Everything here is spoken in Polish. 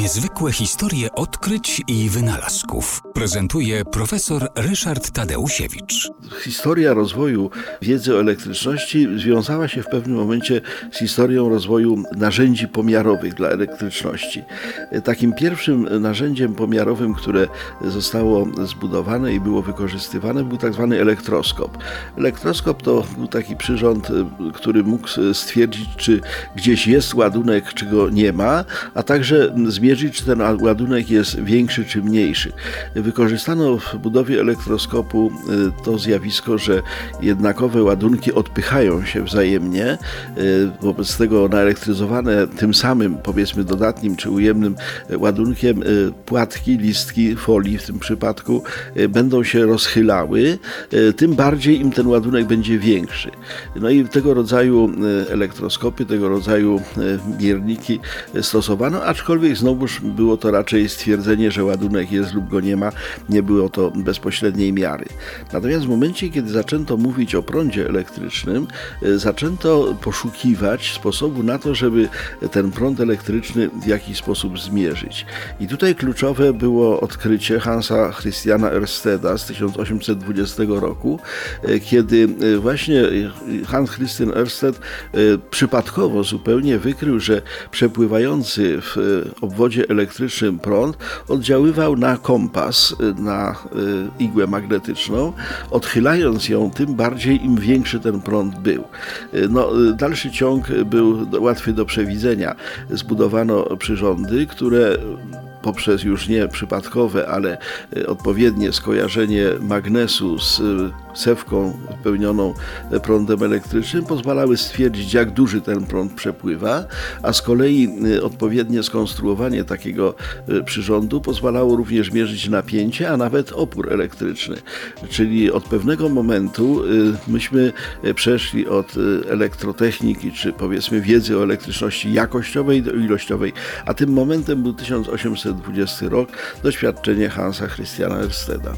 Niezwykłe historie odkryć i wynalazków prezentuje profesor Ryszard Tadeusiewicz. Historia rozwoju wiedzy o elektryczności związała się w pewnym momencie z historią rozwoju narzędzi pomiarowych dla elektryczności. Takim pierwszym narzędziem pomiarowym, które zostało zbudowane i było wykorzystywane, był tak zwany elektroskop. Elektroskop to był taki przyrząd, który mógł stwierdzić, czy gdzieś jest ładunek, czy go nie ma, a także zmierzyć, czy ten ładunek jest większy czy mniejszy. Wykorzystano w budowie elektroskopu y, to zjawisko, że jednakowe ładunki odpychają się wzajemnie, y, wobec tego naelektryzowane tym samym, powiedzmy dodatnim czy ujemnym ładunkiem y, płatki, listki folii w tym przypadku będą się rozchylały, tym bardziej im ten ładunek będzie większy. No i tego rodzaju elektroskopy, tego rodzaju mierniki stosowano, aczkolwiek znowuż było to raczej stwierdzenie, że ładunek jest lub go nie ma, nie było to bezpośredniej miary. Natomiast w momencie, kiedy zaczęto mówić o prądzie elektrycznym, e, zaczęto poszukiwać sposobu na to, żeby ten prąd elektryczny w jakiś sposób zmierzyć. I tutaj kluczowe było odkrycie Hansa Christiana Ersteda z 1820 roku, e, kiedy e, właśnie Hans Christian Ørsted przypadkowo zupełnie wykrył, że przepływający w obwodzie elektrycznym prąd oddziaływał na kompas, na y, igłę magnetyczną, odchylając ją, tym bardziej im większy ten prąd był. Y, no, y, dalszy ciąg był łatwy do przewidzenia. Zbudowano przyrządy, które poprzez już nie przypadkowe, ale e, odpowiednie skojarzenie magnesu z e, cewką wypełnioną prądem elektrycznym pozwalały stwierdzić, jak duży ten prąd przepływa, a z kolei e, odpowiednie skonstruowanie takiego przyrządu pozwalało również mierzyć napięcie, a nawet opór elektryczny. Czyli od pewnego momentu myśmy przeszli od elektrotechniki, czy powiedzmy wiedzy o elektryczności jakościowej do ilościowej, a tym momentem był 1800 1920 rok, doświadczenie Hansa Christiana Ersteda.